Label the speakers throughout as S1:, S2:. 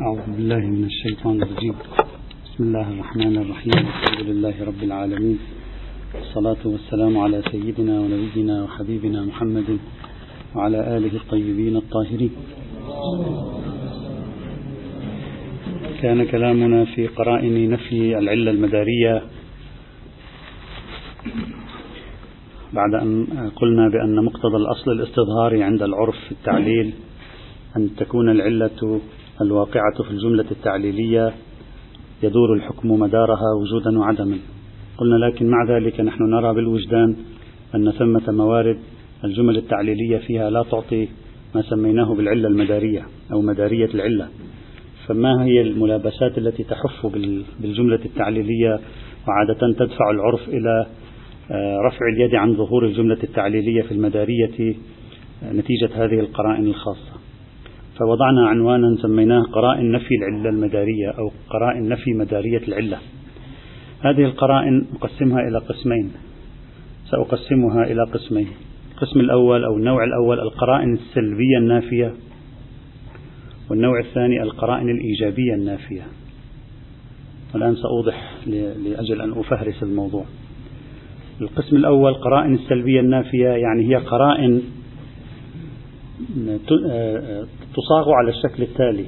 S1: أعوذ بالله من الشيطان الرجيم. بسم الله الرحمن الرحيم. الحمد لله رب العالمين. والصلاة والسلام على سيدنا ونبينا وحبيبنا محمد وعلى آله الطيبين الطاهرين. كان كلامنا في قرائن نفي العلة المدارية. بعد أن قلنا بأن مقتضى الأصل الاستظهاري عند العرف في التعليل أن تكون العلة الواقعة في الجملة التعليلية يدور الحكم مدارها وجودا وعدما. قلنا لكن مع ذلك نحن نرى بالوجدان أن ثمة موارد الجمل التعليلية فيها لا تعطي ما سميناه بالعلة المدارية أو مدارية العلة. فما هي الملابسات التي تحف بالجملة التعليلية وعادة تدفع العرف إلى آه، رفع اليد عن ظهور الجملة التعليلية في المدارية نتيجة هذه القرائن الخاصة؟ فوضعنا عنوانا سميناه قرائن نفي العلة المدارية أو قرائن نفي مدارية العلة. هذه القرائن أقسمها إلى قسمين. سأقسمها إلى قسمين. القسم الأول أو النوع الأول القرائن السلبية النافية. والنوع الثاني القرائن الإيجابية النافية. والآن سأوضح لأجل أن أفهرس الموضوع. القسم الأول قرائن السلبية النافية يعني هي قرائن تصاغ على الشكل التالي.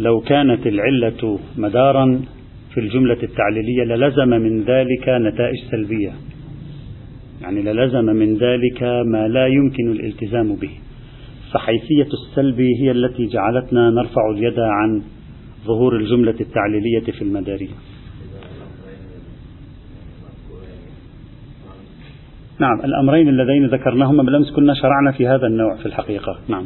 S1: لو كانت العلة مدارا في الجملة التعليلية للزم من ذلك نتائج سلبية. يعني للزم من ذلك ما لا يمكن الالتزام به. فحيثية السلب هي التي جعلتنا نرفع اليد عن ظهور الجملة التعليلية في المدارية نعم الأمرين اللذين ذكرناهما بالأمس كنا شرعنا في هذا النوع في الحقيقة. نعم.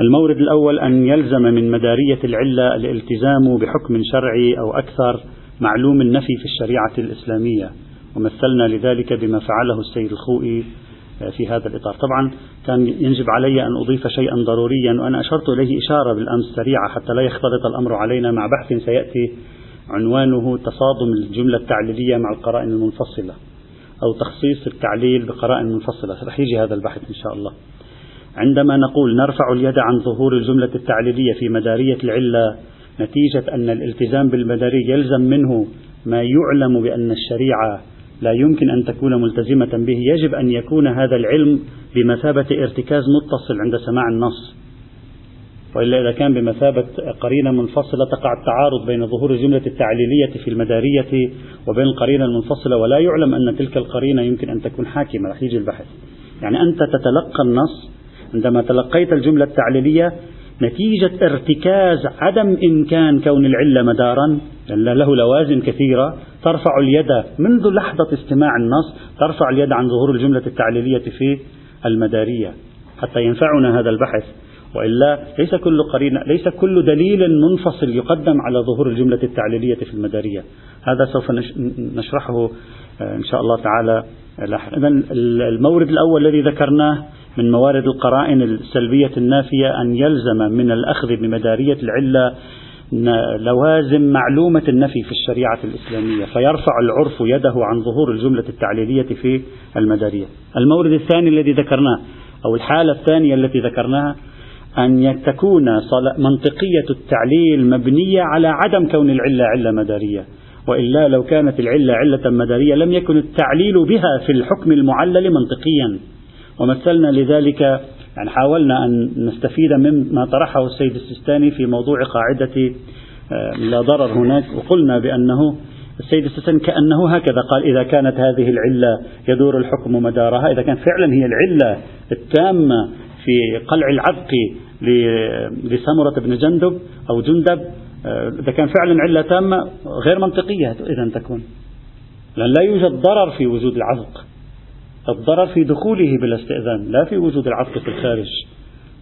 S1: المورد الأول أن يلزم من مدارية العلة الالتزام بحكم شرعي أو أكثر معلوم النفي في الشريعة الإسلامية ومثلنا لذلك بما فعله السيد الخوئي في هذا الإطار. طبعا كان ينجب علي أن أضيف شيئا ضروريا وأنا أشرت إليه إشارة بالأمس سريعة حتى لا يختلط الأمر علينا مع بحث سيأتي عنوانه تصادم الجملة التعليلية مع القرائن المنفصلة. أو تخصيص التعليل بقرائن منفصلة. رح يجي هذا البحث إن شاء الله. عندما نقول نرفع اليد عن ظهور الجملة التعليلية في مدارية العلة نتيجة أن الالتزام بالمداري يلزم منه ما يعلم بأن الشريعة لا يمكن أن تكون ملتزمة به. يجب أن يكون هذا العلم بمثابة ارتكاز متصل عند سماع النص. وإلا إذا كان بمثابة قرينة منفصلة تقع التعارض بين ظهور الجملة التعليلية في المدارية وبين القرينة المنفصلة ولا يعلم أن تلك القرينة يمكن أن تكون حاكمة. رح يجي البحث. يعني أنت تتلقى النص عندما تلقيت الجملة التعليلية نتيجة ارتكاز عدم إمكان كون العلة مدارا. لأن له لوازم كثيرة. ترفع اليد منذ لحظة استماع النص ترفع اليد عن ظهور الجملة التعليلية في المدارية. حتى ينفعنا هذا البحث. وإلا ليس كل قرينه ليس كل دليل منفصل يقدم على ظهور الجملة التعليلية في المدارية. هذا سوف نشرحه آه، إن شاء الله تعالى. لاحقا اذا المورد الأول الذي ذكرناه من موارد القرائن السلبية النافية أن يلزم من الأخذ بمدارية العلة لوازم معلومة النفي في الشريعة الإسلامية فيرفع العرف يده عن ظهور الجملة التعليلية في المدارية. المورد الثاني الذي ذكرناه أو الحالة الثانية التي ذكرناها أن تكون منطقية التعليل مبنية على عدم كون العلة علة مدارية. وإلا لو كانت العلة علة مدارية لم يكن التعليل بها في الحكم المعلل منطقيا. ومثلنا لذلك يعني حاولنا أن نستفيد مما طرحه السيد السيستاني في موضوع قاعدة آه، لا ضرر هناك. وقلنا بأنه السيد السيستاني كأنه هكذا قال إذا كانت هذه العلة يدور الحكم مدارها إذا كان فعلا هي العلة التامة في قلع العبق لسمرة بن جندب أو جندب. آه، إذا كان فعلا علة تامة غير منطقية إذا تكون. لأن لا يوجد ضرر في وجود العبق. الضرر في دخوله بلا استئذان لا في وجود العبق في الخارج.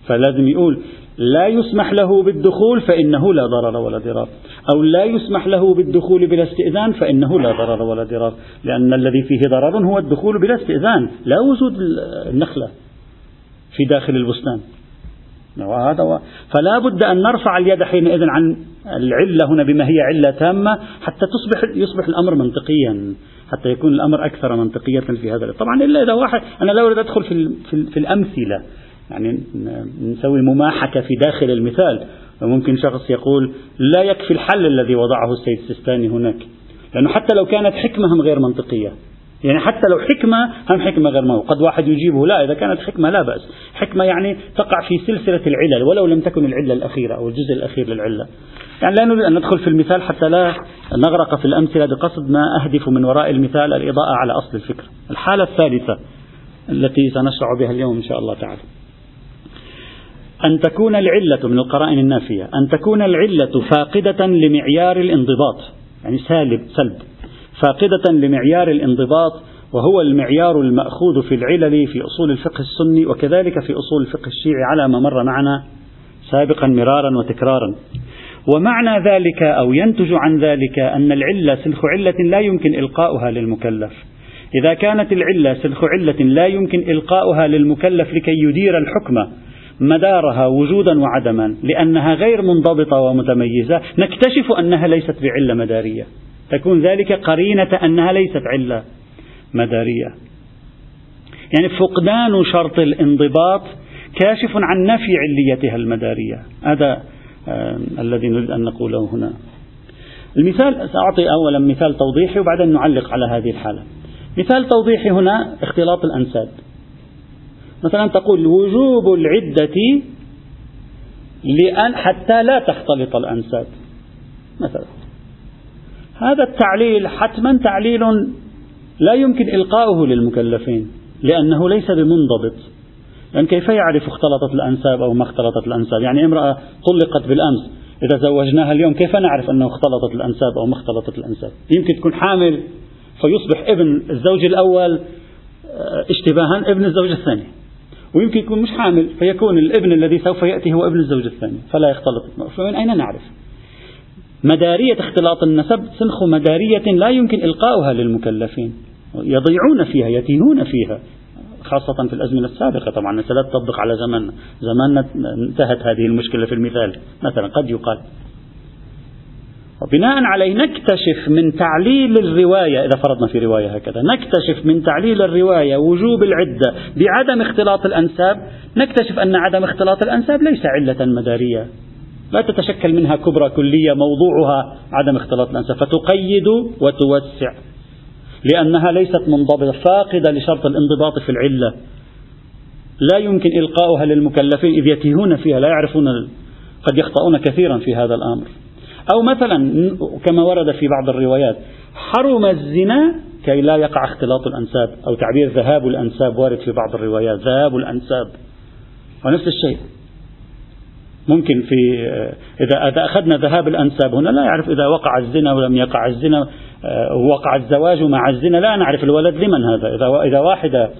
S1: فلازم يقول لا يسمح له بالدخول فإنه لا ضرر ولا ضرار. أو لا يسمح له بالدخول بلا استئذان فإنه لا ضرر ولا ضرار. لأن الذي فيه ضرر هو الدخول بلا استئذان لا وجود النخلة. في داخل البستان. وهذا و... فلا بد أن نرفع اليد حينئذ عن العلة هنا بما هي علة تامة حتى تصبح يصبح الأمر منطقيا حتى يكون الأمر أكثر منطقية في هذا طبعا إلا إذا واحد أنا لا أريد أدخل في, في, في الأمثلة. يعني نسوي مماحكة في داخل المثال. وممكن شخص يقول لا يكفي الحل الذي وضعه السيد السيستاني هناك لأنه حتى لو كانت حكمة هم غير منطقية. يعني حتى لو حكمة هم حكمة غير موجودة قد واحد يجيبه لا إذا كانت حكمة لا بأس. حكمة يعني تقع في سلسلة العلل ولو لم تكن العلة الأخيرة أو الجزء الأخير للعلة. يعني لا نريد أن ندخل في المثال حتى لا نغرق في الأمثلة بقصد ما أهدف من وراء المثال الإضاءة على أصل الفكرة الحالة الثالثة التي سنشرع بها اليوم إن شاء الله تعالى. أن تكون العلة من القرائن النافية أن تكون العلة فاقدة لمعيار الانضباط يعني سالب سلب. فاقدة لمعيار الانضباط وهو المعيار المأخوذ في العلل في أصول الفقه السني وكذلك في أصول الفقه الشيعي على ما مر معنا سابقا مرارا وتكرارا. ومعنى ذلك أو ينتج عن ذلك أن العلة سلخ علة لا يمكن إلقاؤها للمكلف. إذا كانت العلة سلخ علة لا يمكن إلقاؤها للمكلف لكي يدير الحكم مدارها وجودا وعدما لأنها غير منضبطة ومتميزة نكتشف أنها ليست بعلة مدارية. تكون ذلك قرينة أنها ليست علة مدارية. يعني فقدان شرط الانضباط كاشف عن نفي عليتها المدارية. هذا الذي نريد أن نقوله هنا. المثال سأعطي أولا مثال توضيحي وبعدين نعلق على هذه الحالة. مثال توضيحي هنا اختلاط الأنساب. مثلا تقول وجوب العدة لأن حتى لا تختلط الأنساب. مثلا. هذا التعليل حتما تعليل لا يمكن إلقاؤه للمكلفين لأنه ليس بمنضبط. لأن كيف يعرف اختلطت الأنساب أو ما اختلطت الأنساب؟ يعني امرأة طلقت بالأمس إذا زوجناها اليوم كيف نعرف أنه اختلطت الأنساب أو ما اختلطت الأنساب؟ يمكن تكون حامل فيصبح ابن الزوج الأول آه، اشتباها ابن الزوج الثاني. ويمكن يكون مش حامل فيكون الابن الذي سوف يأتي هو ابن الزوج الثاني فلا يختلط. فمن أين نعرف؟ مدارية اختلاط النسب سنخ مدارية لا يمكن إلقاؤها للمكلفين. يضيعون فيها يتيهون فيها خاصة في الأزمنة السابقة. طبعا لا تطبق على زماننا زماننا انتهت هذه المشكلة في المثال. مثلا قد يقال. وبناء عليه نكتشف من تعليل الرواية إذا فرضنا في رواية هكذا نكتشف من تعليل الرواية وجوب العدة بعدم اختلاط الأنساب نكتشف أن عدم اختلاط الأنساب ليس علة مدارية. لا تتشكل منها كبرى كلية موضوعها عدم اختلاط الأنساب فتقيد وتوسع لأنها ليست منضبطة فاقدة لشرط الانضباط في العلة. لا يمكن إلقاؤها للمكلفين إذ يتيهون فيها لا يعرفون قد يخطئون كثيرا في هذا الأمر. أو مثلا كما ورد في بعض الروايات حرم الزنا كي لا يقع اختلاط الأنساب أو تعبير ذهاب الأنساب وارد في بعض الروايات ذهاب الأنساب. ونفس الشيء. ممكن في إذا إذا أخذنا ذهاب الأنساب هنا لا يعرف إذا وقع الزنا ولم يقع الزنا آه، وقع الزواج مع الزنا لا نعرف الولد لمن هذا. إذا إذا واحدة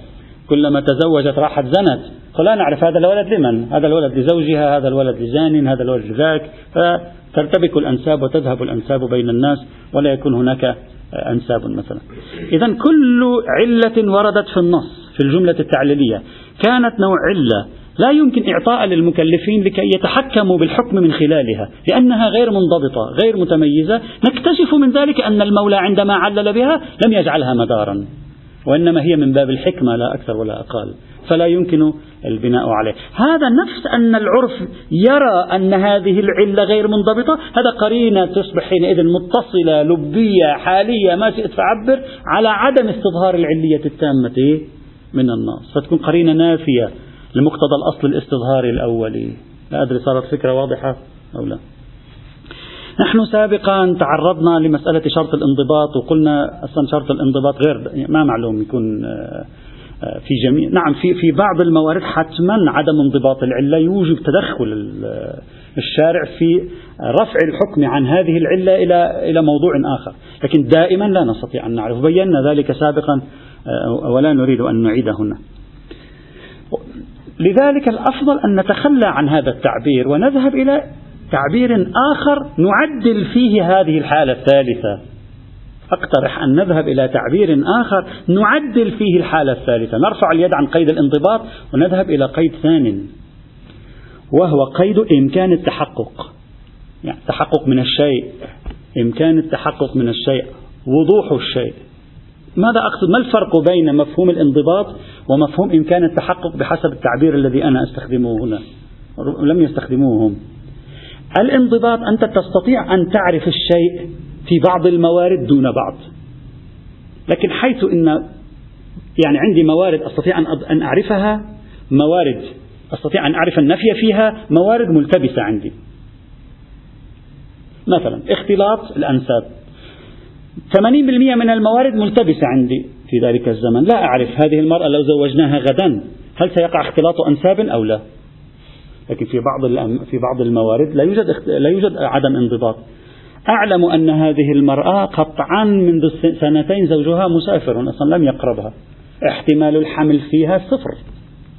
S1: كلما تزوجت راحت زنت فلا نعرف هذا الولد لمن. هذا الولد لزوجها هذا الولد لزان هذا الولد لذاك. فترتبك الأنساب وتذهب الأنساب بين الناس ولا يكون هناك أنساب مثلا. إذا كل علة وردت في النص في الجملة التعليلية. كانت نوع علة لا يمكن إعطاء للمكلفين لكي يتحكموا بالحكم من خلالها لأنها غير منضبطة غير متميزة. نكتشف من ذلك أن المولى عندما علل بها لم يجعلها مدارا وإنما هي من باب الحكمة لا أكثر ولا أقل فلا يمكن البناء عليه. هذا نفس أن العرف يرى أن هذه العلة غير منضبطة. هذا قرينة تصبح حينئذ متصلة لبية حالية ما شئت فعبر على عدم استظهار العلية التامة من النص فتكون قرينة نافية. لمقتضى الأصل الاستظهاري الأولي لا أدري صارت فكرة واضحة أو لا. نحن سابقا تعرضنا لمسألة شرط الانضباط وقلنا أصلا شرط الانضباط غير ما معلوم يكون آه، آه، في جميع نعم في في بعض الموارد حتما عدم انضباط العلة. يوجب تدخل الشارع في رفع الحكم عن هذه العلة إلى إلى موضوع آخر. لكن دائما لا نستطيع أن نعرف. بينا ذلك سابقا آه، ولا نريد أن نعيد هنا. لذلك الأفضل أن نتخلى عن هذا التعبير ونذهب إلى تعبير آخر نعدل فيه هذه الحالة الثالثة. أقترح أن نذهب إلى تعبير آخر نعدل فيه الحالة الثالثة. نرفع اليد عن قيد الانضباط ونذهب إلى قيد ثان وهو قيد إمكان التحقق. يعني تحقق من الشيء إمكان التحقق من الشيء وضوح الشيء. ماذا أقصد؟ ما الفرق بين مفهوم الانضباط ومفهوم إمكان التحقق بحسب التعبير الذي أنا أستخدمه هنا؟ لم يستخدموه هم الانضباط أنت تستطيع أن تعرف الشيء في بعض الموارد دون بعض. لكن حيث إن يعني عندي موارد أستطيع أن أعرفها موارد أستطيع أن أعرف النفي فيها موارد ملتبسة عندي. مثلا اختلاط الأنساب. 80% من الموارد ملتبسة عندي في ذلك الزمن. لا أعرف هذه المرأة لو زوجناها غدا هل سيقع اختلاط أنساب أو لا؟ لكن في بعض في بعض الموارد لا يوجد لا يوجد عدم انضباط. أعلم أن هذه المرأة قطعا منذ سنتين زوجها مسافر أصلا لم يقربها. احتمال الحمل فيها صفر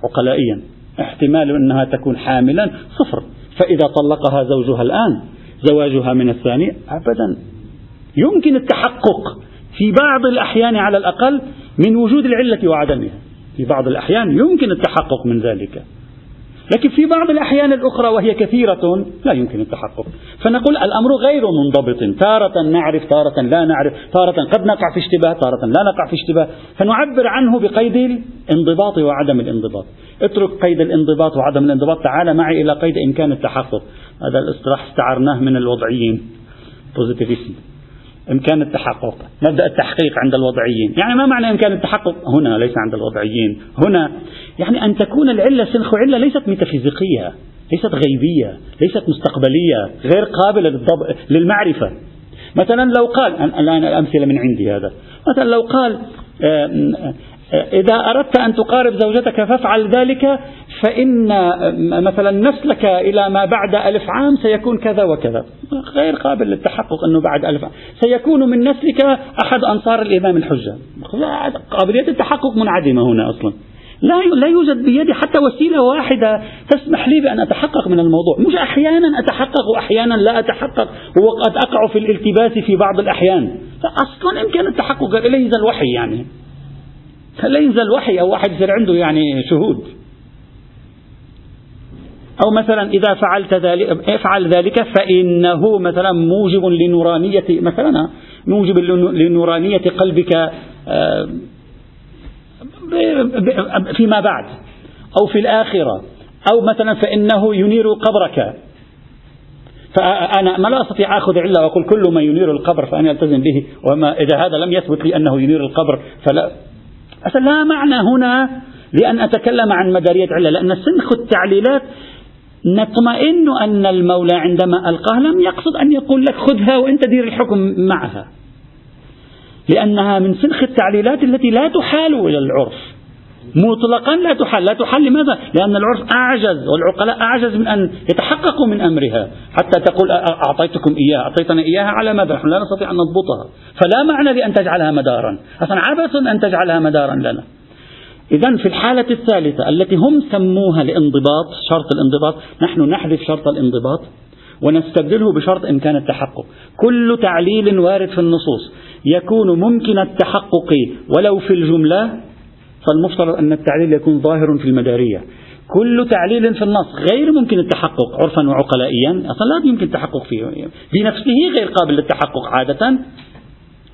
S1: عقلائيا. احتمال أنها تكون حاملا صفر. فإذا طلقها زوجها الآن زواجها من الثاني أبدا. يمكن التحقق في بعض الأحيان على الأقل من وجود العلة وعدمها. في بعض الأحيان يمكن التحقق من ذلك. لكن في بعض الأحيان الأخرى وهي كثيرة لا يمكن التحقق. فنقول الأمر غير منضبط. تارة نعرف تارة لا نعرف. تارة قد نقع في اشتباه تارة لا نقع في اشتباه. فنعبر عنه بقيد الانضباط وعدم الانضباط. اترك قيد الانضباط وعدم الانضباط. تعال معي إلى قيد إمكان التحقق. هذا الاصطلاح استعرناه من الوضعيين. بوزيتيفيزم إمكان التحقق. مبدأ التحقيق عند الوضعيين. يعني ما معنى إمكان التحقق؟ هنا ليس عند الوضعيين. هنا يعني أن تكون العلة سنخ علة ليست ميتافيزيقية ليست غيبية ليست مستقبلية غير قابلة للضب... للمعرفة. مثلا لو قال الآن الأمثلة من عندي هذا. مثلا لو قال إذا أردت أن تقارب زوجتك فافعل ذلك فإن مثلا نسلك إلى ما بعد ألف عام سيكون كذا وكذا. غير قابل للتحقق أنه بعد ألف عام. سيكون من نسلك أحد أنصار الإمام الحجة. قابلية التحقق منعدمة هنا أصلا. لا لا يوجد بيدي حتى وسيلة واحدة تسمح لي بأن أتحقق من الموضوع. مش أحيانا أتحقق وأحيانا لا أتحقق وقد أقع في الالتباس في بعض الأحيان. فأصلا إمكان التحقق إليه الوحي يعني. لا ينزل وحي أو واحد يصير عنده يعني شهود؟ أو مثلا إذا فعلت ذلك افعل ذلك فإنه مثلا موجب لنورانية مثلا موجب لنورانية قلبك آه، فيما بعد أو في الآخرة أو مثلا فإنه ينير قبرك. فأنا ما لا أستطيع أخذ علة وأقول كل ما ينير القبر فأنا ألتزم به وما إذا هذا لم يثبت لي أنه ينير القبر فلا. أصلا لا معنى هنا لأن أتكلم عن مدارية علة لأن سنخ التعليلات نطمئن أن المولى عندما ألقاها لم يقصد أن يقول لك خذها وأنت دير الحكم معها لأنها من سنخ التعليلات التي لا تحال إلى العرف. مطلقا لا تحل. لا تحل لماذا؟ لأن العرف أعجز والعقلاء أعجز من أن يتحققوا من أمرها. حتى تقول أعطيتكم إياها. أعطيتنا إياها على ماذا نحن لا نستطيع أن نضبطها. فلا معنى لأن تجعلها مدارا. أصلا عبث أن تجعلها مدارا لنا. إذا في الحالة الثالثة التي هم سموها الانضباط شرط الانضباط نحن نحذف شرط الانضباط ونستبدله بشرط إمكان التحقق. كل تعليل وارد في النصوص يكون ممكن التحقق ولو في الجملة فالمفترض أن التعليل يكون ظاهر في المدارية. كل تعليل في النص غير ممكن التحقق عرفا وعقلائيا أصلا لا يمكن التحقق فيه. بنفسه غير قابل للتحقق عادة.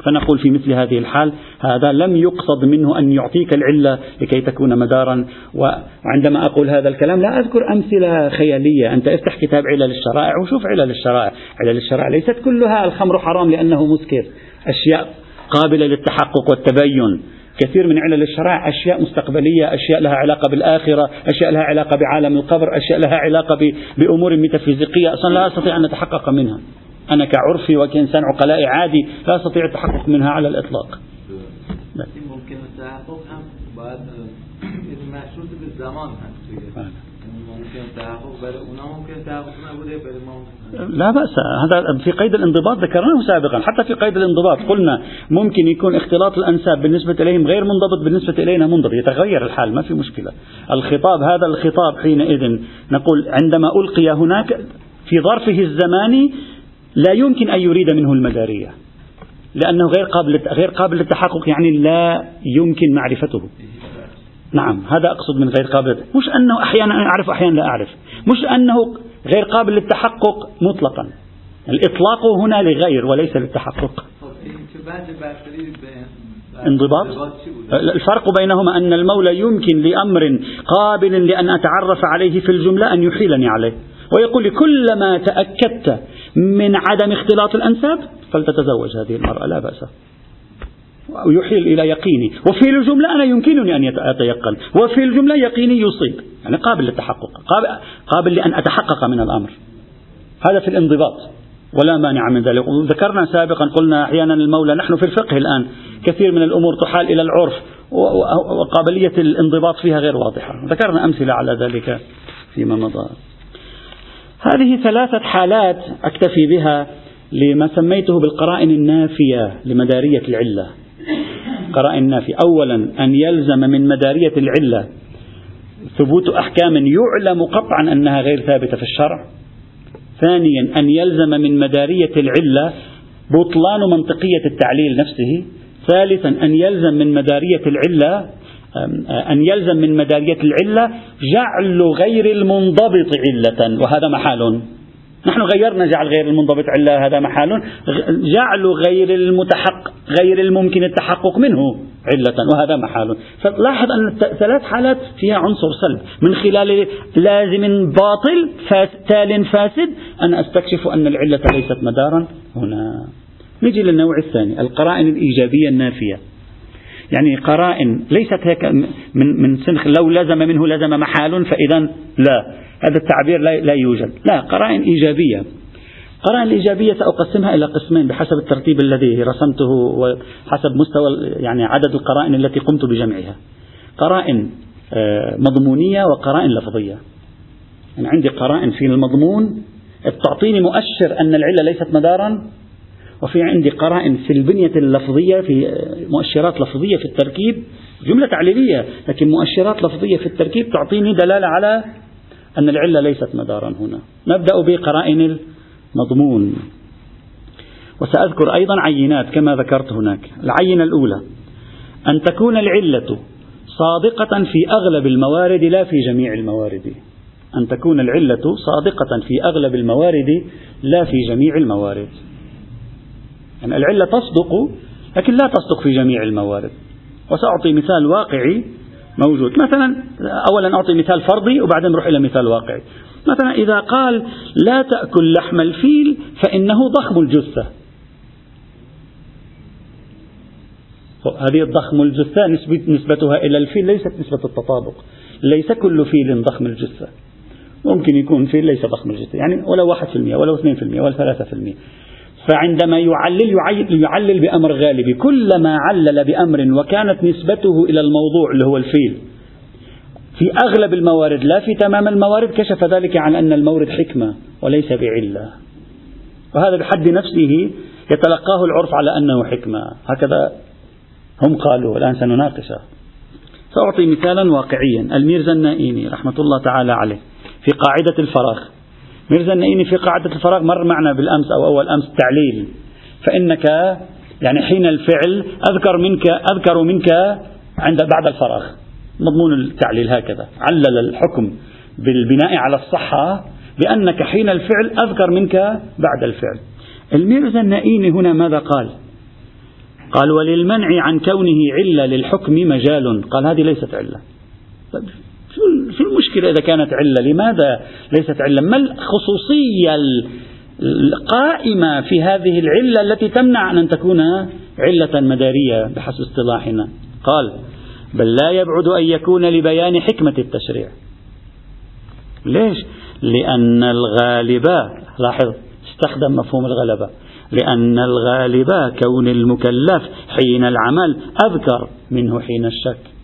S1: فنقول في مثل هذه الحال هذا لم يقصد منه أن يعطيك العلة لكي تكون مدارا. وعندما أقول هذا الكلام لا أذكر أمثلة خيالية. أنت افتح كتاب علل الشرائع وشوف علل الشرائع. علل الشرائع ليست كلها الخمر حرام لأنه مسكر. أشياء قابلة للتحقق والتبين. كثير من علل الشرائع أشياء مستقبلية أشياء لها علاقة بالآخرة أشياء لها علاقة بعالم القبر أشياء لها علاقة بأمور ميتافيزيقية. أصلا لا أستطيع أن أتحقق منها. أنا كعرفي وكإنسان عقلائي عادي لا أستطيع التحقق منها على الإطلاق.
S2: ممكن التحقق بعد مشروط هم
S1: لا بأس. هذا في قيد الانضباط ذكرناه سابقا. حتى في قيد الانضباط قلنا ممكن يكون اختلاط الأنساب بالنسبة إليهم غير منضبط بالنسبة إلينا منضبط. يتغير الحال ما في مشكلة. الخطاب هذا الخطاب حينئذ نقول عندما ألقي هناك في ظرفه الزماني لا يمكن أن يريد منه المدارية لأنه غير قابل غير قابل للتحقق يعني لا يمكن معرفته. نعم هذا أقصد من غير قابل. مش أنه أحيانا أعرف أحيانا لا أعرف. مش أنه غير قابل للتحقق مطلقا. الإطلاق هنا لغير وليس للتحقق. انضباط؟ الفرق بينهما أن المولى يمكن لأمر قابل لأن أتعرف عليه في الجملة أن يحيلني عليه. ويقول كلما تأكدت من عدم اختلاط الأنساب فلتتزوج هذه المرأة. لا بأس. ويحيل إلى يقيني. وفي الجملة أنا يمكنني أن أتيقن. وفي الجملة يقيني يصيب. يعني قابل للتحقق. قابل, قابل لأن أتحقق من الأمر. هذا في الانضباط. ولا مانع من ذلك. ذكرنا سابقا قلنا أحيانا المولى. نحن في الفقه الآن. كثير من الأمور تحال إلى العرف. وقابلية الانضباط فيها غير واضحة. ذكرنا أمثلة على ذلك فيما مضى. هذه ثلاثة حالات أكتفي بها لما سميته بالقرائن النافية لمدارية العلة. قرائن نافية أولا أن يلزم من مدارية العلة ثبوت أحكام يعلم قطعا أنها غير ثابتة في الشرع. ثانيا أن يلزم من مدارية العلة بطلان منطقية التعليل نفسه. ثالثا أن يلزم من مدارية العلة أن يلزم من مدارية العلة جعل غير المنضبط علة وهذا محال. نحن غيرنا جعل غير المنضبط علة هذا محال. جعل غير المتحق غير الممكن التحقق منه علة وهذا محال. فلاحظ أن ثلاث حالات فيها عنصر سلب. من خلال لازم باطل تال فاسد أنا أستكشف أن العلة ليست مدارا هنا. نجي للنوع الثاني القرائن الإيجابية النافية. يعني قرائن ليست هيك من من سنخ لو لزم منه لزم محال فإذا لا. هذا التعبير لا, لا يوجد. لا قرائن إيجابية. القرائن الإيجابية سأقسمها إلى قسمين بحسب الترتيب الذي رسمته وحسب مستوى يعني عدد القرائن التي قمت بجمعها. قرائن آه، مضمونية وقرائن لفظية. يعني عندي قرائن في المضمون. تعطيني مؤشر أن العلة ليست مدارا. وفي عندي قرائن في البنية اللفظية في مؤشرات لفظية في التركيب جملة تعليلية لكن مؤشرات لفظية في التركيب تعطيني دلالة على أن العلة ليست مدارا هنا. نبدأ بقرائن المضمون. وسأذكر أيضا عينات كما ذكرت هناك. العينة الأولى أن تكون العلة صادقة في أغلب الموارد لا في جميع الموارد. أن تكون العلة صادقة في أغلب الموارد لا في جميع الموارد. يعني العلة تصدق لكن لا تصدق في جميع الموارد. وسأعطي مثال واقعي موجود. مثلا أولا أعطي مثال فرضي وبعدين نروح إلى مثال واقعي. مثلا إذا قال لا تأكل لحم الفيل فإنه ضخم الجثة. هذه الضخم الجثة نسبتها إلى الفيل ليست نسبة التطابق. ليس كل فيل ضخم الجثة. ممكن يكون فيل ليس ضخم الجثة. يعني ولا 1% ولا 2% ولا 3% فعندما يعلل يعلل بأمر غالبي. كلما علل بأمر وكانت نسبته إلى الموضوع اللي هو الفيل. في أغلب الموارد لا في تمام الموارد كشف ذلك عن أن المورد حكمة وليس بعلة. وهذا بحد نفسه يتلقاه العرف على أنه حكمة. هكذا هم قالوا الآن سنناقشه. سأعطي مثالا واقعيا. الميرزا النائيني رحمة الله تعالى عليه في قاعدة الفراغ ميرزا النائيني في قاعدة الفراغ مر معنا بالأمس أو أول أمس تعليل. فإنك يعني حين الفعل أذكر منك أذكر منك عند بعد الفراغ. مضمون التعليل هكذا. علل الحكم بالبناء على الصحة بأنك حين الفعل أذكر منك بعد الفعل. الميرزا النائيني هنا ماذا قال؟ قال وللمنع عن كونه علة للحكم مجال. قال هذه ليست علة. طيب شو المشكلة إذا كانت علة. لماذا ليست علة؟ ما الخصوصية القائمة في هذه العلة التي تمنع أن تكون علة مدارية بحسب اصطلاحنا؟ قال بل لا يبعد أن يكون لبيان حكمة التشريع. ليش؟ لأن الغالب لاحظ استخدم مفهوم الغلبة لأن الغالب كون المكلف حين العمل أذكر منه حين الشك.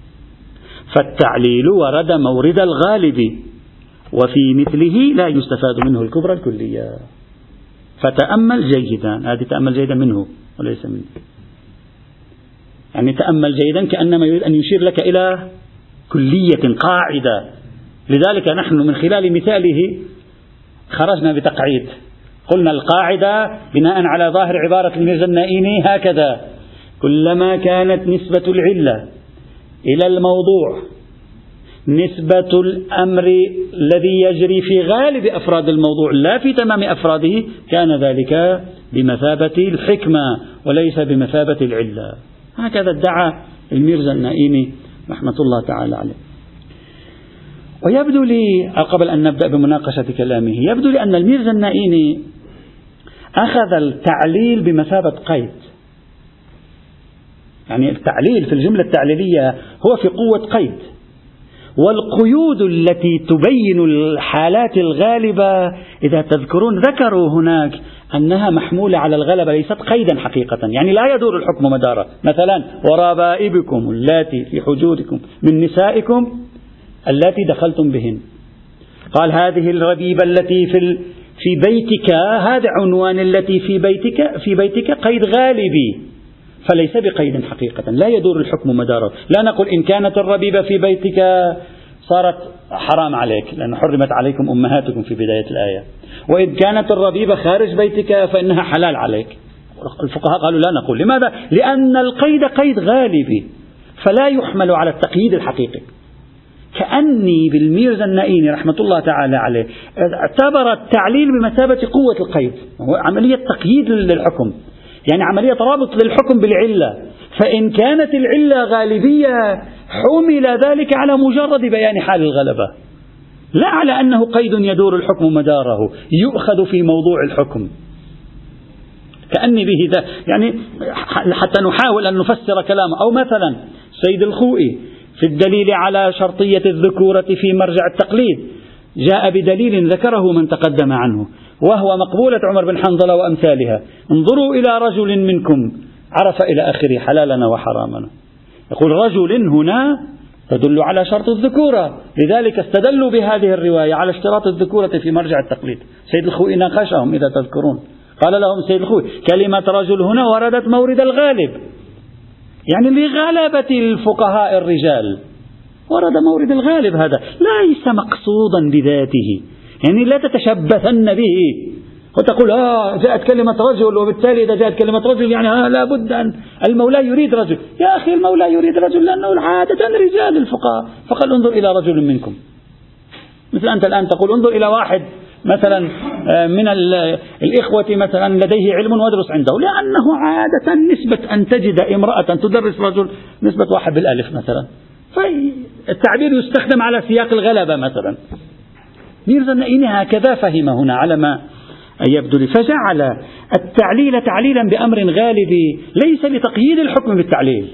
S1: فالتعليل ورد مورد الغالب وفي مثله لا يستفاد منه الكبرى الكلية. فتأمل جيدا. هذه تأمل جيدا منه وليس منه يعني تأمل جيدا كأنما يريد أن يشير لك إلى كلية قاعدة. لذلك نحن من خلال مثاله خرجنا بتقعيد. قلنا القاعدة بناء على ظاهر عبارة الميرزا النائيني هكذا. كلما كانت نسبة العلة إلى الموضوع. نسبة الأمر الذي يجري في غالب أفراد الموضوع لا في تمام أفراده كان ذلك بمثابة الحكمة وليس بمثابة العلة. هكذا ادعى الميرزا النائيني رحمة الله تعالى عليه. ويبدو لي قبل أن نبدأ بمناقشة كلامه يبدو لي أن الميرزا النائيني أخذ التعليل بمثابة قيد. يعني التعليل في الجملة التعليلية هو في قوة قيد. والقيود التي تبين الحالات الغالبة إذا تذكرون ذكروا هناك أنها محمولة على الغلبة ليست قيدا حقيقة. يعني لا يدور الحكم مدارا مثلا وربائبكم اللاتي في حجوركم من نسائكم اللاتي دخلتم بهن. قال هذه الربيبة التي في في بيتك هذا عنوان التي في بيتك في بيتك قيد غالبي. فليس بقيد حقيقة. لا يدور الحكم مداره. لا نقول إن كانت الربيبة في بيتك صارت حرام عليك لأن حرمت عليكم أمهاتكم في بداية الآية. وإن كانت الربيبة خارج بيتك فإنها حلال عليك. الفقهاء قالوا لا نقول. لماذا؟ لأن القيد قيد غالبي فلا يحمل على التقييد الحقيقي. كأني بالميرزا النائيني رحمة الله تعالى عليه اعتبر التعليل بمثابة قوة القيد. هو عملية تقييد للحكم. يعني عملية رابط للحكم بالعلة. فإن كانت العلة غالبية حمل ذلك على مجرد بيان حال الغلبة. لا على أنه قيد يدور الحكم مداره يؤخذ في موضوع الحكم. كأني به ذا يعني حتى نحاول أن نفسر كلامه أو مثلا سيد الخوئي في الدليل على شرطية الذكورة في مرجع التقليد جاء بدليل ذكره من تقدم عنه وهو مقبولة عمر بن حنظلة وأمثالها. انظروا إلى رجل منكم. عرف إلى آخره حلالنا وحرامنا. يقول رجل هنا تدل على شرط الذكورة. لذلك استدلوا بهذه الرواية على اشتراط الذكورة في مرجع التقليد. سيد الخوئي ناقشهم إذا تذكرون. قال لهم سيد الخوئي كلمة رجل هنا وردت مورد الغالب. يعني لغلبة الفقهاء الرجال. ورد مورد الغالب هذا. ليس مقصودا بذاته. يعني لا تتشبثن به. وتقول آه جاءت كلمة رجل وبالتالي إذا جاءت كلمة رجل يعني آه لابد أن المولى يريد رجل. يا أخي المولى يريد رجل لأنه عادة رجال الفقهاء. فقال انظر إلى رجل منكم. مثل أنت الآن تقول انظر إلى واحد مثلا آه، من الإخوة مثلا لديه علم وادرس عنده. لأنه عادة نسبة أن تجد امرأة تدرس رجل نسبة واحد بالألف مثلا. فالتعبير يستخدم على سياق الغلبة مثلا. ميرزا النائيني هكذا فهم هنا على ما يبدو لي. فجعل التعليل تعليلا بأمر غالبي ليس لتقييد الحكم بالتعليل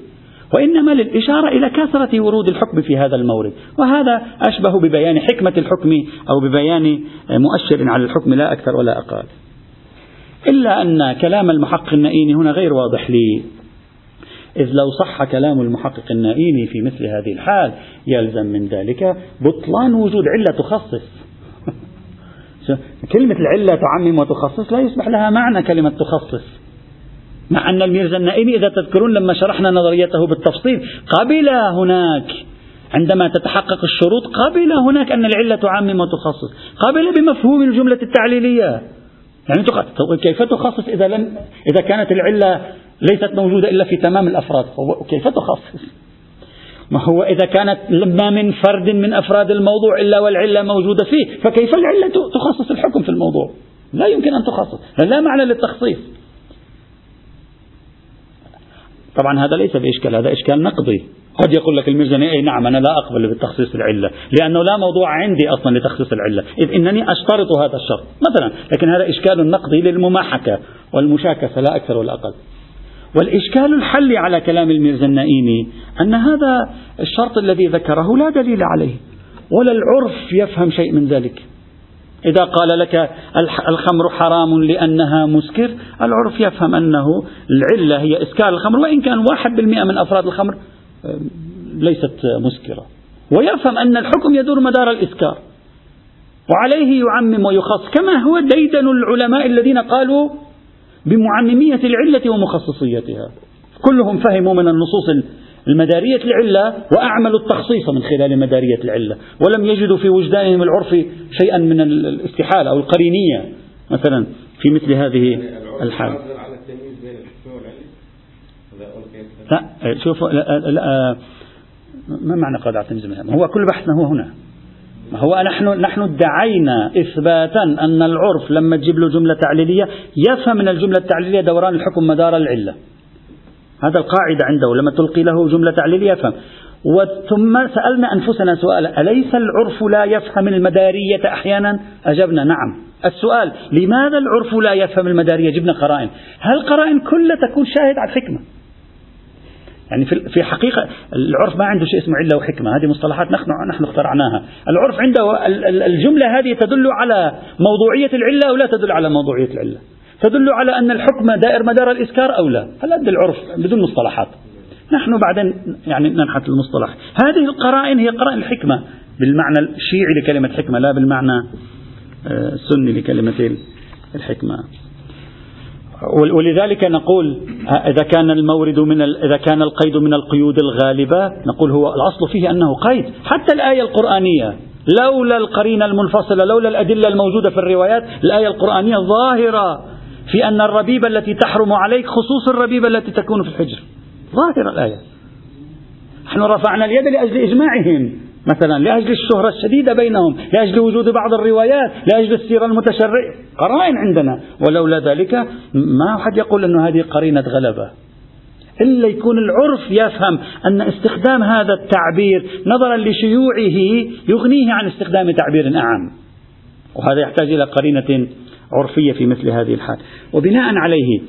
S1: وإنما للإشارة إلى كثرة ورود الحكم في هذا المورد. وهذا أشبه ببيان حكمة الحكم أو ببيان مؤشر على الحكم لا أكثر ولا أقل. إلا أن كلام المحقق النائيني هنا غير واضح لي. إذ لو صح كلام المحقق النائيني في مثل هذه الحال يلزم من ذلك بطلان وجود علة تخصص. كلمة العلة تعمم وتخصص لا يصبح لها معنى كلمة تخصص. مع أن الميرزا النائمي إذا تذكرون لما شرحنا نظريته بالتفصيل قبل هناك عندما تتحقق الشروط قبل هناك أن العلة تعمم وتخصص. قبل بمفهوم الجملة التعليلية. يعني كيف تخصص إذا لم إذا كانت العلة ليست موجودة إلا في تمام الأفراد؟ كيف تخصص؟ ما هو إذا كانت ما من فرد من أفراد الموضوع إلا والعلة موجودة فيه فكيف العلة تخصص الحكم في الموضوع؟ لا يمكن أن تخصص. لا معنى للتخصيص. طبعا هذا ليس بإشكال هذا إشكال نقضي قد يقول لك الميزانية أي نعم أنا لا أقبل بتخصيص العلة لأنه لا موضوع عندي أصلا لتخصيص العلة إذ إنني أشترط هذا الشرط. مثلا لكن هذا إشكال نقضي للمماحكة والمشاكسة لا أكثر ولا أقل. والإشكال الحلي على كلام الميرزا النائيني أن هذا الشرط الذي ذكره لا دليل عليه ولا العرف يفهم شيء من ذلك. إذا قال لك الخمر حرام لأنها مسكر العرف يفهم أنه العلة هي إسكار الخمر وإن كان واحد بالمئة من أفراد الخمر ليست مسكرة. ويفهم أن الحكم يدور مدار الإسكار. وعليه يعمم ويخص كما هو ديدن العلماء الذين قالوا بمعممية العلة ومخصصيتها. كلهم فهموا من النصوص المدارية العلة وأعملوا التخصيص من خلال مدارية العلة. ولم يجدوا في وجدانهم العرف شيئا من الاستحالة أو القرينية مثلا في مثل هذه الحال. لا شوف لا, لا ما معنى قاعدة على التمييز هو كل بحثنا هو هنا؟ ما هو نحن نحن ادعينا إثباتا أن العرف لما تجيب له جملة تعليلية يفهم من الجملة التعليلية دوران الحكم مدار العلة. هذا القاعدة عنده لما تلقي له جملة تعليلية يفهم. ثم سألنا أنفسنا سؤالا أليس العرف لا يفهم المدارية أحيانا؟ أجبنا نعم. السؤال لماذا العرف لا يفهم المدارية؟ جبنا قرائن. هل القرائن كلها تكون شاهد على الحكمة؟ يعني في حقيقة العرف ما عنده شيء اسمه علة وحكمة. هذه مصطلحات نحن نحن اخترعناها. العرف عنده الجملة هذه تدل على موضوعية العلة أو لا تدل على موضوعية العلة؟ تدل على أن الحكم دائر مدار الإسكار أو لا؟ هل هذا العرف بدون مصطلحات؟ نحن بعدين يعني ننحت المصطلح. هذه القرائن هي قرائن الحكمة. بالمعنى الشيعي لكلمة حكمة لا بالمعنى آه، السني لكلمة الحكمة. ولذلك نقول إذا كان المورد من إذا كان القيد من القيود الغالبة نقول هو الأصل فيه أنه قيد. حتى الآية القرآنية لولا القرينة المنفصلة لولا الأدلة الموجودة في الروايات الآية القرآنية ظاهرة في أن الربيبة التي تحرم عليك خصوص الربيبة التي تكون في الحجر. ظاهرة الآية. نحن رفعنا اليد لأجل إجماعهم. مثلا لأجل الشهرة الشديدة بينهم لأجل وجود بعض الروايات لأجل السيرة المتشرعة قرائن عندنا. ولولا ذلك ما أحد يقول أن هذه قرينة غلبة. إلا يكون العرف يفهم أن استخدام هذا التعبير نظرا لشيوعه يغنيه عن استخدام تعبير أعم. وهذا يحتاج إلى قرينة عرفية في مثل هذه الحال. وبناء عليه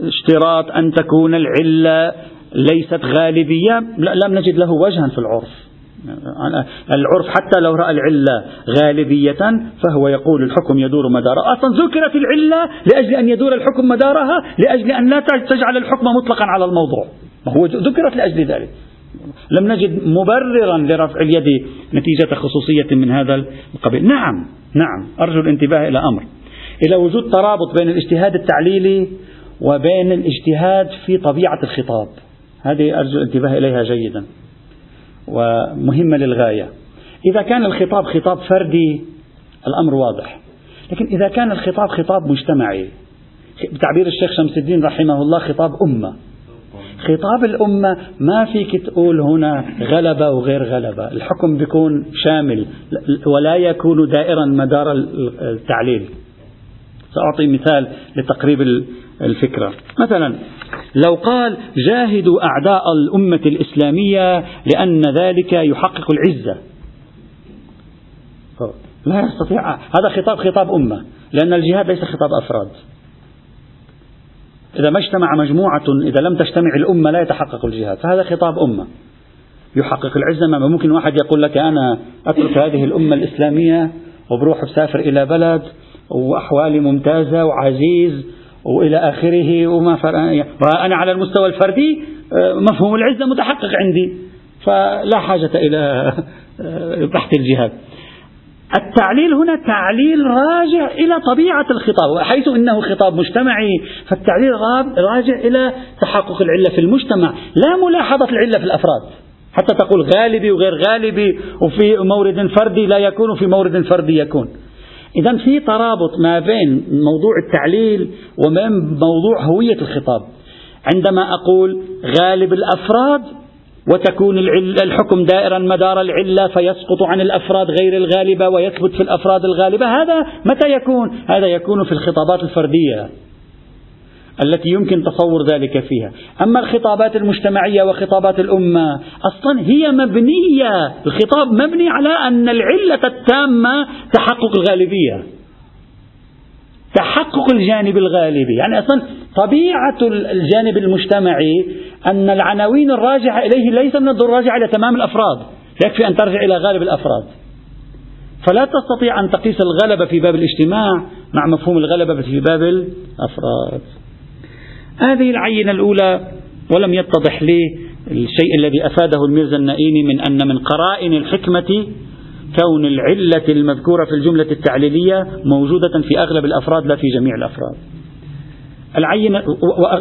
S1: اشتراط أن تكون العلة ليست غالبية. لم نجد له وجها في العرف. العرف حتى لو رأى العلة غالبية فهو يقول الحكم يدور مداره. أصلا ذكرت العلة لأجل أن يدور الحكم مدارها لأجل أن لا تجعل الحكم مطلقا على الموضوع. هو ذكرت لأجل ذلك. لم نجد مبررا لرفع اليد نتيجة خصوصية من هذا القبيل. نعم نعم أرجو الانتباه إلى أمر. إلى وجود ترابط بين الاجتهاد التعليلي وبين الاجتهاد في طبيعة الخطاب. هذه أرجو الانتباه إليها جيدا. ومهمة للغاية. إذا كان الخطاب خطاب فردي الأمر واضح. لكن إذا كان الخطاب خطاب مجتمعي بتعبير الشيخ شمس الدين رحمه الله خطاب أمة. خطاب الأمة ما فيك تقول هنا غلبة وغير غلبة. الحكم بيكون شامل ولا يكون دائرا مدار التعليل. سأعطي مثال لتقريب الفكرة. مثلا لو قال جاهدوا أعداء الأمة الإسلامية لأن ذلك يحقق العزة. لا يستطيع. هذا خطاب خطاب أمة لأن الجهاد ليس خطاب أفراد. إذا ما اجتمع مجموعة إذا لم تجتمع الأمة لا يتحقق الجهاد. فهذا خطاب أمة. يحقق العزة ما ممكن واحد يقول لك أنا أترك هذه الأمة الإسلامية وبروح بسافر إلى بلد وأحوالي ممتازة وعزيز وإلى آخره وما وأنا على المستوى الفردي آه، مفهوم العزة متحقق عندي. فلا حاجة إلى آه، بحث الجهاد. التعليل هنا تعليل راجع إلى طبيعة الخطاب حيث إنه خطاب مجتمعي فالتعليل راجع إلى تحقق العلة في المجتمع لا ملاحظة العلة في الأفراد. حتى تقول غالبي وغير غالبي وفي مورد فردي لا يكون وفي مورد فردي يكون. إذا في ترابط ما بين موضوع التعليل وبين موضوع هوية الخطاب عندما أقول غالب الأفراد وتكون الحكم دائرا مدار العلة فيسقط عن الأفراد غير الغالبة ويثبت في الأفراد الغالبة هذا متى يكون؟ هذا يكون في الخطابات الفردية التي يمكن تصور ذلك فيها. أما الخطابات المجتمعية وخطابات الأمة أصلا هي مبنية الخطاب مبني على أن العلة التامة تحقق الغالبية. تحقق الجانب الغالبي. يعني أصلا طبيعة الجانب المجتمعي أن العناوين الراجعة إليه ليس من الضرورة راجعة إلى تمام الأفراد. يكفي أن ترجع إلى غالب الأفراد. فلا تستطيع أن تقيس الغلبة في باب الاجتماع مع مفهوم الغلبة في باب الأفراد. هذه العينة الأولى ولم يتضح لي الشيء الذي أفاده الميرزا النائيني من أن من قرائن الحكمة كون العلة المذكورة في الجملة التعليلية موجودة في أغلب الأفراد لا في جميع الأفراد. العينة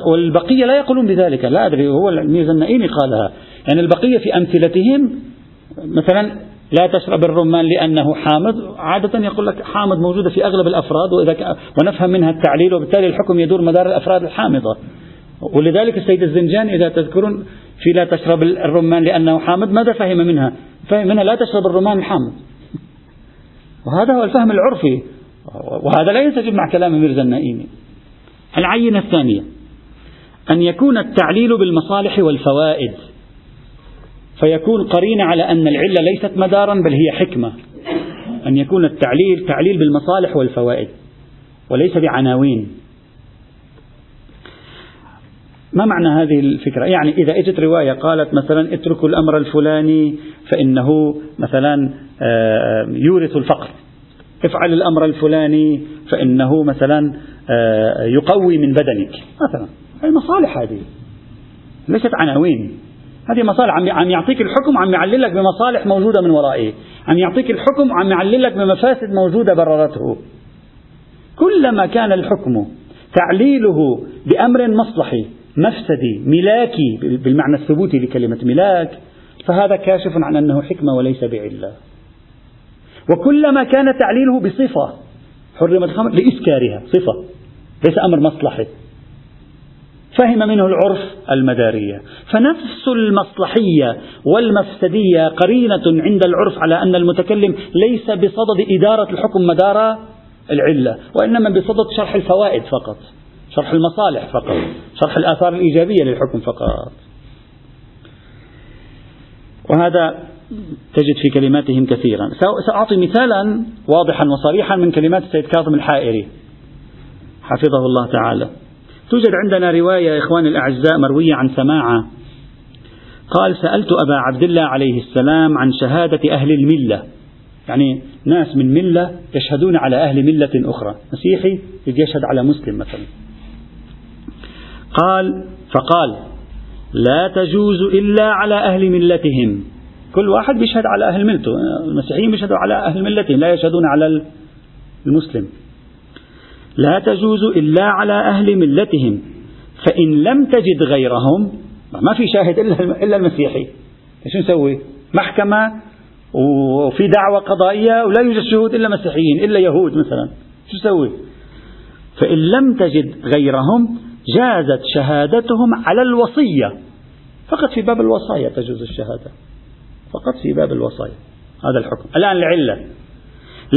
S1: والبقية لا يقولون بذلك لا أدري هو الميرزا النائيني قالها. يعني البقية في أمثلتهم مثلا لا تشرب الرمان لأنه حامض. عادة يقول لك حامض موجودة في أغلب الأفراد وإذا ونفهم منها التعليل وبالتالي الحكم يدور مدار الأفراد الحامضة. ولذلك السيد الزنجاني إذا تذكرون في لا تشرب الرمان لأنه حامض ماذا فهم منها؟ فهم منها لا تشرب الرمان الحامض وهذا هو الفهم العرفي. وهذا لا ينسجم مع كلام ميرزا النائمي. العينة الثانية أن يكون التعليل بالمصالح والفوائد. فيكون قرين على أن العلة ليست مدارا بل هي حكمة. أن يكون التعليل تعليل بالمصالح والفوائد وليس بعناوين. ما معنى هذه الفكرة؟ يعني إذا إجت رواية قالت مثلا اتركوا الأمر الفلاني فإنه مثلا آه، يورث الفقر. افعل الأمر الفلاني فإنه مثلا آه، يقوي من بدنك. مثلا المصالح هذه ليست عناوين. هذه مصالح. عم يعطيك الحكم عم يعللك بمصالح موجودة من ورائه. عم يعطيك الحكم عم يعللك بمفاسد موجودة بررته. كلما كان الحكم تعليله بأمر مصلحي مفسدي ملاكي بالمعنى الثبوتي لكلمة ملاك فهذا كاشف عن أنه حكمة وليس بعلة. وكلما كان تعليله بصفة حرمت الخمر لإسكارها صفة ليس أمر مصلحي. فهم منه العرف المدارية. فنفس المصلحية والمفسدية قرينة عند العرف على أن المتكلم ليس بصدد إدارة الحكم مدار العلة وإنما بصدد شرح الفوائد فقط شرح المصالح فقط شرح الآثار الإيجابية للحكم فقط. وهذا تجد في كلماتهم كثيرا. سأعطي مثالا واضحا وصريحا من كلمات السيد كاظم الحائري حفظه الله تعالى. توجد عندنا رواية يا إخواني الأعزاء مروية عن سماعة. قال سألت أبا عبد الله عليه السلام عن شهادة أهل الملة. يعني ناس من ملة يشهدون على أهل ملة أخرى. مسيحي يشهد على مسلم مثلا. قال فقال لا تجوز إلا على أهل ملتهم. كل واحد بيشهد على أهل ملته. المسيحيين بيشهدوا على أهل ملتهم لا يشهدون على المسلم. لا تجوز إلا على أهل ملتهم فإن لم تجد غيرهم ما في شاهد إلا المسيحي. شو نسوي؟ محكمة وفي دعوة قضائية ولا يوجد شهود إلا مسيحيين إلا يهود مثلا. شو نسوي؟ فإن لم تجد غيرهم جازت شهادتهم على الوصية. فقط في باب الوصايا تجوز الشهادة. فقط في باب الوصايا. هذا الحكم. الآن العلة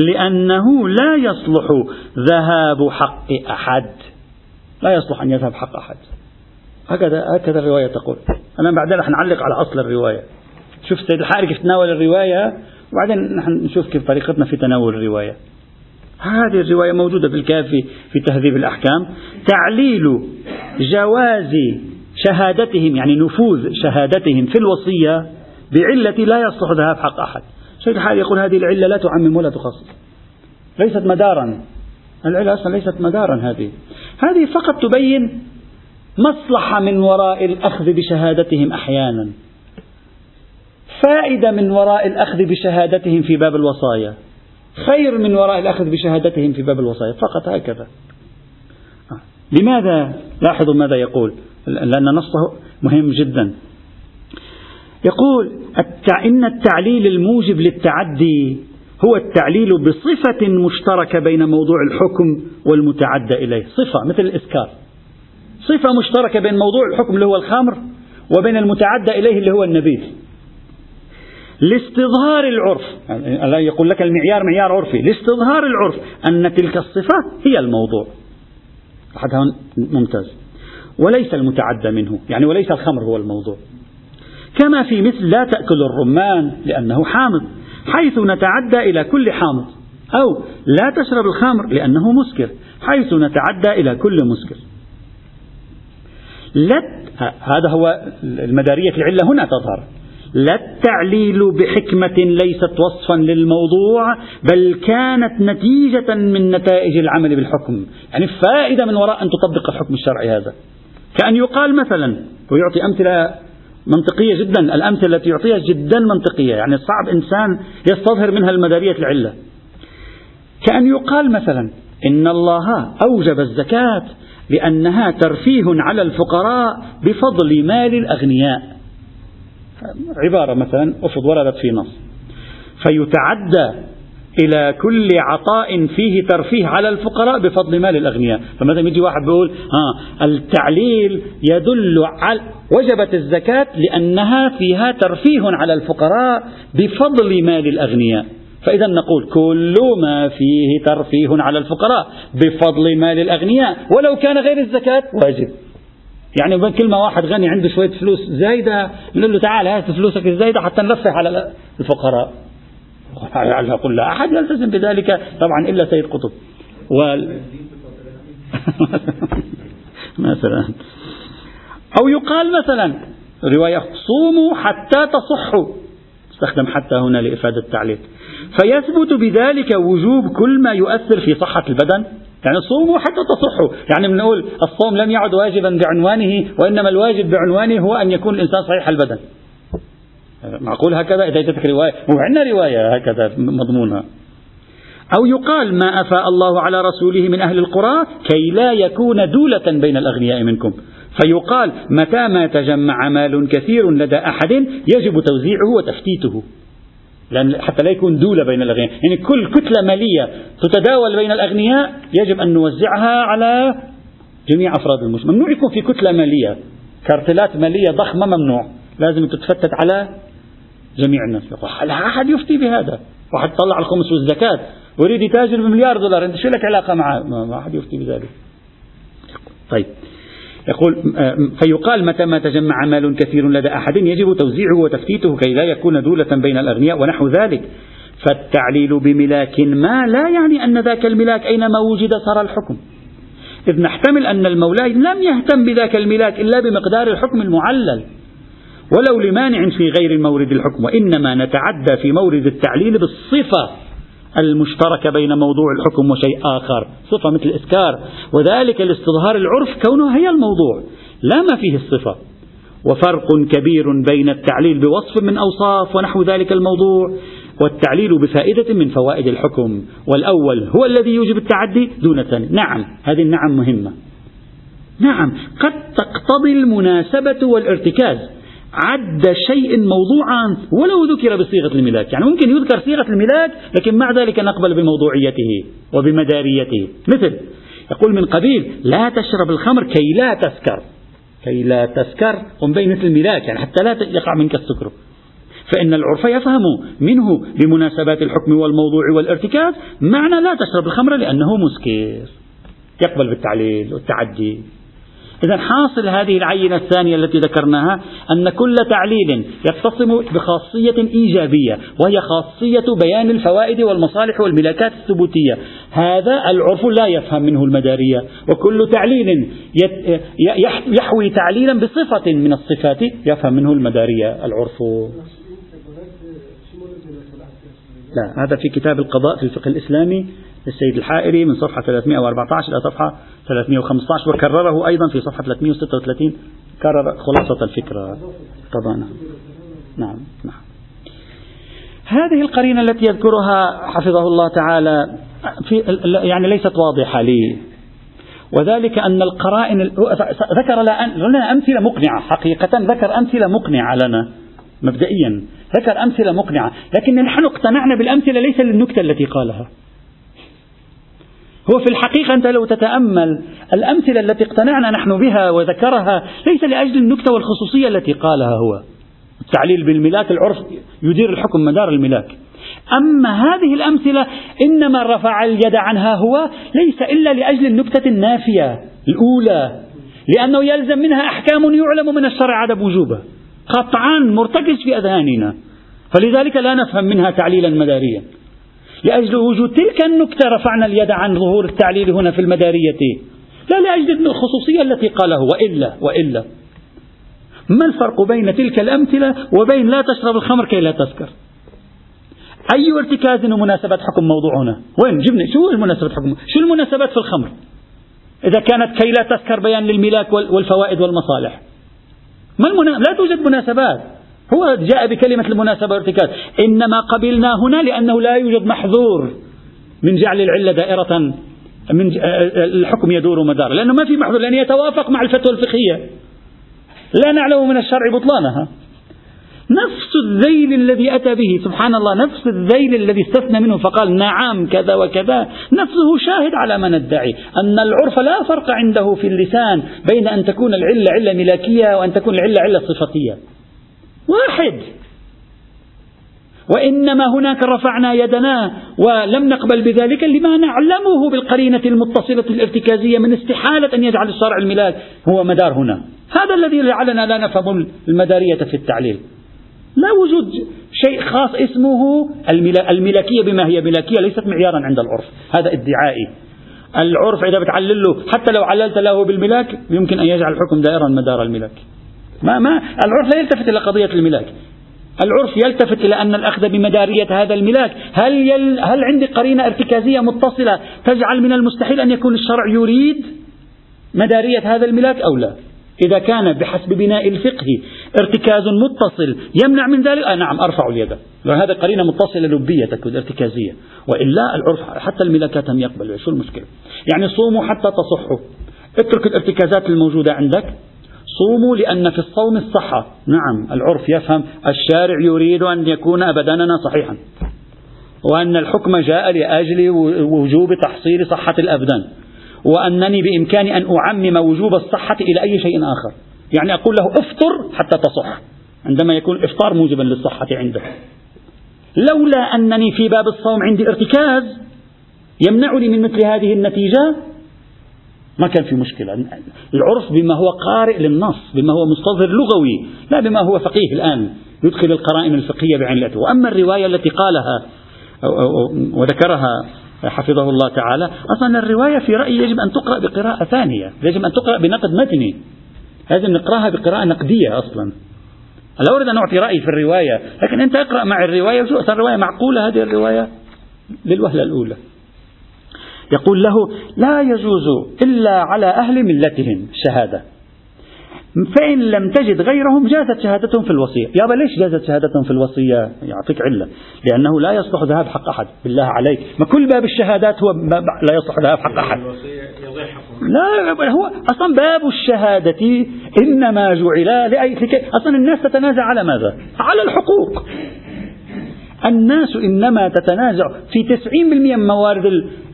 S1: لأنه لا يصلح ذهاب حق أحد. لا يصلح أن يذهب حق أحد. هكذا هكذا الرواية تقول. أنا بعدين رح نعلق على أصل الرواية. شوف سيد الحاري كيف تناول الرواية وبعدين نحن نشوف كيف طريقتنا في تناول الرواية. هذه الرواية موجودة في الكافي في تهذيب الأحكام. تعليل جواز شهادتهم يعني نفوذ شهادتهم في الوصية بعلة لا يصلح ذهاب حق أحد. شيخ الحال يقول هذه العلة لا تعمم ولا تخصص. ليست مدارا. العلة أصلا ليست مدارا هذه. هذه فقط تبين مصلحة من وراء الأخذ بشهادتهم أحيانا. فائدة من وراء الأخذ بشهادتهم في باب الوصايا. خير من وراء الأخذ بشهادتهم في باب الوصايا. فقط هكذا. لماذا؟ لاحظوا ماذا يقول. لأن نصه مهم جدا. يقول إن التعليل الموجب للتعدي هو التعليل بصفة مشتركة بين موضوع الحكم والمتعدى إليه. صفة مثل الإسكار. صفة مشتركة بين موضوع الحكم اللي هو الخمر وبين المتعدى إليه اللي هو النبيذ. لاستظهار العرف يعني يقول لك المعيار معيار عرفي لاستظهار العرف أن تلك الصفة هي الموضوع. هذا ممتاز. وليس المتعدى منه يعني وليس الخمر هو الموضوع. كما في مثل لا تأكل الرمان لأنه حامض حيث نتعدى إلى كل حامض أو لا تشرب الخمر لأنه مسكر حيث نتعدى إلى كل مسكر. لا هذا هو المدارية العلة هنا تظهر. لا التعليل بحكمة ليست وصفا للموضوع بل كانت نتيجة من نتائج العمل بالحكم. يعني فائدة من وراء أن تطبق الحكم الشرعي هذا. كأن يقال مثلا ويعطي أمثلة منطقية جدا. الأمثلة التي يعطيها جدا منطقية. يعني صعب إنسان يستظهر منها المدارية العلة. كأن يقال مثلا إن الله أوجب الزكاة لأنها ترفيه على الفقراء بفضل مال الأغنياء. عبارة مثلا أفض وردت في نص. فيتعدى إلى كل عطاء فيه ترفيه على الفقراء بفضل مال الأغنياء. فمثلا يجي واحد بيقول آه التعليل يدل على وجبت الزكاة لأنها فيها ترفيه على الفقراء بفضل مال الأغنياء. فإذا نقول كل ما فيه ترفيه على الفقراء بفضل مال الأغنياء ولو كان غير الزكاة واجب. يعني كل ما واحد غني عنده شوية فلوس زايدة نقول له تعال هات فلوسك الزايدة حتى نرفع على الفقراء. قل لا أحد يلتزم بذلك طبعا إلا سيد قطب. وال... مثلا. أو يقال مثلا رواية صوموا حتى تصحوا. استخدم حتى هنا لإفادة التعليق. فيثبت بذلك وجوب كل ما يؤثر في صحة البدن. يعني صوموا حتى تصحوا. يعني بنقول الصوم لم يعد واجبا بعنوانه وإنما الواجب بعنوانه هو أن يكون الإنسان صحيح البدن. معقول هكذا؟ إذا جاتك رواية وعندنا رواية هكذا مضمونة. أو يقال ما أفاء الله على رسوله من أهل القرى كي لا يكون دولة بين الأغنياء منكم. فيقال متى ما تجمع مال كثير لدى أحد يجب توزيعه وتفتيته. لأن حتى لا يكون دولة بين الأغنياء. يعني كل كتلة مالية تتداول بين الأغنياء يجب أن نوزعها على جميع أفراد المجتمع. ممنوع يكون في كتلة مالية كارتلات مالية ضخمة ممنوع. لازم تتفتت على جميع الناس لا أحد يفتي بهذا؟ واحد طلع الخمس والزكاة ويريد يتاجر بمليار دولار أنت شو لك علاقة معه ما أحد يفتي بذلك؟ طيب. يقول فيقال متى ما تجمع مال كثير لدى أحد يجب توزيعه وتفتيته كي لا يكون دولة بين الأغنياء ونحو ذلك. فالتعليل بملاك ما لا يعني أن ذاك الملاك أينما وجد صار الحكم. إذ نحتمل أن المولى لم يهتم بذاك الملاك إلا بمقدار الحكم المعلل. ولو لمانع في غير مورد الحكم وإنما نتعدى في مورد التعليل بالصفة المشتركة بين موضوع الحكم وشيء آخر صفة مثل إسكار وذلك لاستظهار العرف كونه هي الموضوع لا ما فيه الصفة. وفرق كبير بين التعليل بوصف من أوصاف ونحو ذلك الموضوع والتعليل بفائدة من فوائد الحكم والأول هو الذي يوجب التعدي دون الثاني. نعم هذه النعم مهمة. نعم قد تقتضي المناسبة والارتكاز. عد شيء موضوعا ولو ذكر بصيغة الملاك. يعني ممكن يذكر صيغة الملاك لكن مع ذلك نقبل بموضوعيته وبمداريته. مثل يقول من قبيل لا تشرب الخمر كي لا تسكر. كي لا تسكر قم بين مثل الملاك يعني حتى لا يقع منك السكر. فإن العرف يفهم منه بمناسبات الحكم والموضوع والارتكاز معنى لا تشرب الخمر لأنه مسكر. يقبل بالتعليل والتعدي. إذا حاصل هذه العينة الثانية التي ذكرناها أن كل تعليل يتصم بخاصية إيجابية وهي خاصية بيان الفوائد والمصالح والملاكات الثبوتية. هذا العرف لا يفهم منه المدارية وكل تعليل يحوي تعليلا بصفة من الصفات يفهم منه المدارية العرف. لا هذا في كتاب القضاء في الفقه الإسلامي للسيد الحائري من صفحة 314 إلى صفحة 315 وكرره أيضا في صفحة 336 كرر خلاصة الفكرة. قضانا نعم. نعم هذه القرينة التي يذكرها حفظه الله تعالى في يعني ليست واضحة لي. وذلك أن القرائن ذكر لنا أمثلة مقنعة. حقيقة ذكر أمثلة مقنعة لنا مبدئيا. ذكر أمثلة مقنعة. لكن نحن اقتنعنا بالأمثلة ليس للنكتة التي قالها. هو في الحقيقة أنت لو تتأمل الأمثلة التي اقتنعنا نحن بها وذكرها ليس لأجل النكتة والخصوصية التي قالها هو. التعليل بالملاك العرف يدير الحكم مدار الملاك. أما هذه الأمثلة إنما رفع اليد عنها هو ليس إلا لأجل النكتة النافية الأولى لأنه يلزم منها أحكام يعلم من الشرع عدم وجوبها. قطعا مرتكز في أذهاننا. فلذلك لا نفهم منها تعليلا مداريا. لأجل وجود تلك النكتة رفعنا اليد عن ظهور التعليل هنا في المدارية. لا لأجل الخصوصية التي قاله وإلا وإلا. ما الفرق بين تلك الأمثلة وبين لا تشرب الخمر كي لا تسكر؟ أي ارتكاز ومناسبة حكم موضوع هنا وين؟ جبني شو المناسبة حكم؟ شو المناسبات في الخمر؟ إذا كانت كي لا تسكر بيان للملاك والفوائد والمصالح. ما المنا... لا توجد مناسبات. هو جاء بكلمة المناسبة والارتكاز. إنما قبلنا هنا لأنه لا يوجد محظور من جعل العلة دائرة من الحكم يدور مدار. لأنه ما في محظور لأنه يتوافق مع الفتوى الفقهية. لا نعلم من الشرع بطلانها. نفس الذيل الذي أتى به سبحان الله نفس الذيل الذي استثنى منه فقال نعم كذا وكذا. نفسه شاهد على ما ندعي أن العرف لا فرق عنده في اللسان بين أن تكون العلة علة ملاكية وأن تكون العلة علة صفتية. واحد. وإنما هناك رفعنا يدنا ولم نقبل بذلك لما نعلمه بالقرينة المتصلة الارتكازية من استحالة أن يجعل الشرع الملاك هو مدار هنا. هذا الذي جعلنا لا نفهم المدارية في التعليل. لا وجود شيء خاص اسمه الملكية بما هي ملكية ليست معيارا عند العرف. هذا ادعائي. العرف إذا بتعلل له حتى لو عللت له بالملاك يمكن أن يجعل الحكم دائرا مدار الملاك ما ما العرف لا يلتفت إلى قضية الملاك. العرف يلتفت إلى أن الأخذ بمدارية هذا الملاك. هل, يل هل عندي قرينة ارتكازية متصلة تجعل من المستحيل أن يكون الشرع يريد مدارية هذا الملاك أو لا؟ إذا كان بحسب بناء الفقه ارتكاز متصل يمنع من ذلك؟ آه نعم أرفع اليد. هذا قرينة متصلة لبية تكون ارتكازية. وإلا العرف حتى الملاكات هم يقبلوا شو المشكلة؟ يعني صوموا حتى تصحوا. اترك الارتكازات الموجودة عندك. صوموا لأن في الصوم الصحة. نعم العرف يفهم الشارع يريد أن يكون بدننا صحيحا. وأن الحكم جاء لأجل وجوب تحصيل صحة الأبدان. وأنني بإمكاني أن أعمم وجوب الصحة إلى أي شيء آخر. يعني أقول له افطر حتى تصح عندما يكون الإفطار موجبا للصحة عنده. لولا أنني في باب الصوم عندي ارتكاز يمنعني من مثل هذه النتيجة ما كان في مشكلة. العرف بما هو قارئ للنص بما هو مستظهر لغوي لا بما هو فقيه الآن. يدخل القرائن الفقهية بعلته وأما الرواية التي قالها وذكرها حفظه الله تعالى أصلا الرواية في رأيي يجب أن تقرأ بقراءة ثانية. يجب أن تقرأ بنقد متني. لازم نقرأها بقراءة نقدية أصلا. لا أريد أن أعطي رأيي في الرواية لكن أنت اقرأ مع الرواية وشو الرواية معقولة هذه الرواية للوهلة الأولى. يقول له لا يجوز إلا على أهل ملتهم الشهادة فإن لم تجد غيرهم جازت شهادتهم في الوصية. يابا ليش جازت شهادتهم في الوصية؟ يعطيك علة. لأنه لا يصلح ذهاب حق أحد. بالله عليك. ما كل باب الشهادات هو لا يصلح ذهاب حق أحد. لا هو أصلا باب الشهادة إنما جعل لأي أصلا الناس تتنازع على ماذا؟ على الحقوق. الناس إنما تتنازع في 90% من موارد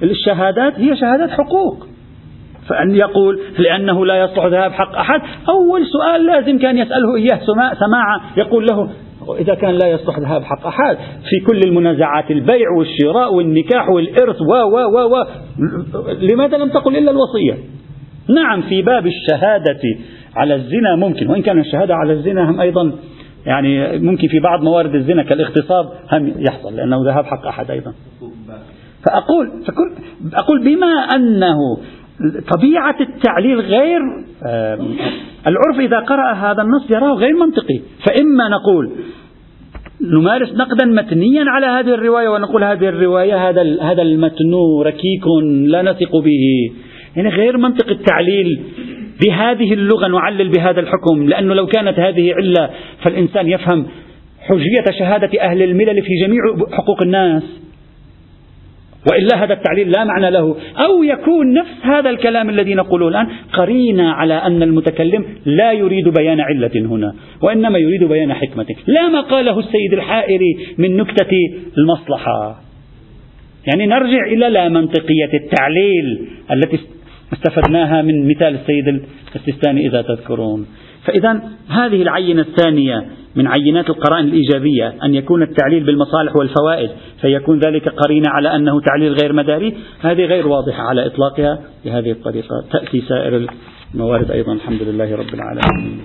S1: الشهادات هي شهادات حقوق. فأن يقول لأنه لا يصلح ذهاب حق أحد أول سؤال لازم كان يسأله إياه سماعة يقول له إذا كان لا يصلح ذهاب حق أحد في كل المنازعات البيع والشراء والنكاح والإرث و و و و لماذا لم تقل إلا الوصية؟ نعم في باب الشهادة على الزنا ممكن وإن كان الشهادة على الزنا هم أيضا يعني ممكن في بعض موارد الزنا كالاغتصاب هم يحصل لأنه ذهاب حق أحد أيضا. فأقول أقول بما أنه طبيعة التعليل غير العرف إذا قرأ هذا النص يراه غير منطقي. فإما نقول نمارس نقدا متنيا على هذه الرواية ونقول هذه الرواية هذا هذا المتن ركيك لا نثق به. يعني غير منطق التعليل. بهذه اللغة نعلل بهذا الحكم لأنه لو كانت هذه علة فالإنسان يفهم حجية شهادة أهل الملل في جميع حقوق الناس. وإلا هذا التعليل لا معنى له. أو يكون نفس هذا الكلام الذي نقوله الآن قرينة على أن المتكلم لا يريد بيان علة هنا وإنما يريد بيان حكمة لا ما قاله السيد الحائري من نكتة المصلحة. يعني نرجع إلى لا منطقية التعليل التي استفدناها من مثال السيد السيستاني إذا تذكرون فإذا هذه العينة الثانية من عينات القرائن الإيجابية أن يكون التعليل بالمصالح والفوائد فيكون ذلك قرينة على أنه تعليل غير مداري هذه غير واضحة على إطلاقها بهذه الطريقة تأتي سائر الموارد أيضا الحمد لله رب العالمين